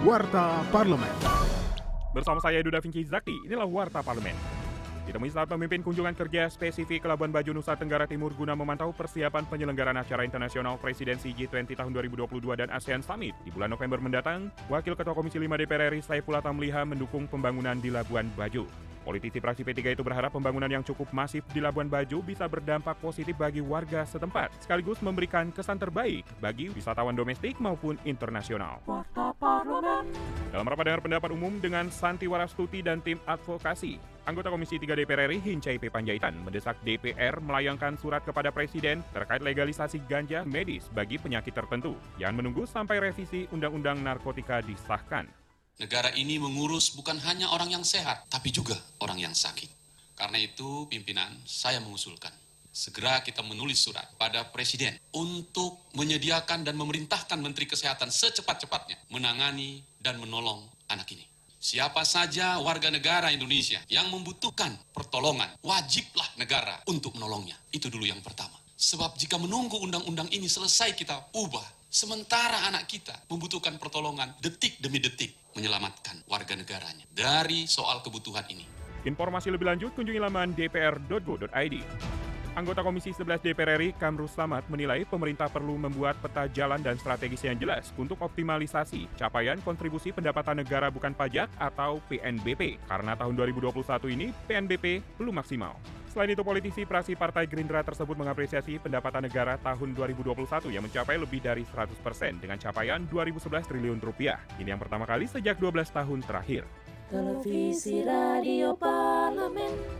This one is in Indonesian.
Warta Parlemen. Bersama saya Duda Vinci Zakti, inilah Warta Parlemen. Ditemui saat memimpin kunjungan kerja spesifik Labuan Bajo, Nusa Tenggara Timur guna memantau persiapan penyelenggaraan acara internasional presidensi G20 tahun 2022 dan ASEAN Summit di bulan November mendatang, Wakil Ketua Komisi 5 DPR RI Saifullah Tamliha mendukung pembangunan di Labuan Bajo. Politisi fraksi P3 itu berharap pembangunan yang cukup masif di Labuan Bajo bisa berdampak positif bagi warga setempat, sekaligus memberikan kesan terbaik bagi wisatawan domestik maupun internasional. Dalam rapat dengar pendapat umum dengan Santi Warastuti dan tim advokasi, anggota Komisi 3 DPR RI Hincai P. Panjaitan mendesak DPR melayangkan surat kepada Presiden terkait legalisasi ganja medis bagi penyakit tertentu yang menunggu sampai revisi Undang-Undang Narkotika disahkan. Negara ini mengurus bukan hanya orang yang sehat, tapi juga orang yang sakit. Karena itu, pimpinan, saya mengusulkan segera kita menulis surat pada Presiden untuk menyediakan dan memerintahkan Menteri Kesehatan secepat-cepatnya menangani dan menolong anak ini. Siapa saja warga negara Indonesia yang membutuhkan pertolongan, wajiblah negara untuk menolongnya. Itu dulu yang pertama. Sebab jika menunggu undang-undang ini selesai kita ubah, sementara anak kita membutuhkan pertolongan detik demi detik menyelamatkan warga negaranya dari soal kebutuhan ini. Informasi lebih lanjut kunjungi laman dpr.go.id. Anggota Komisi 11 DPR RI Kamru Samad menilai pemerintah perlu membuat peta jalan dan strategis yang jelas untuk optimalisasi capaian kontribusi pendapatan negara bukan pajak atau PNBP karena tahun 2021 ini PNBP belum maksimal. Selain itu, politisi praksi Partai Gerindra tersebut mengapresiasi pendapatan negara tahun 2021 yang mencapai lebih dari 100% dengan capaian 2011 triliun rupiah. Ini yang pertama kali sejak 12 tahun terakhir. Televisi Radio Parlemen.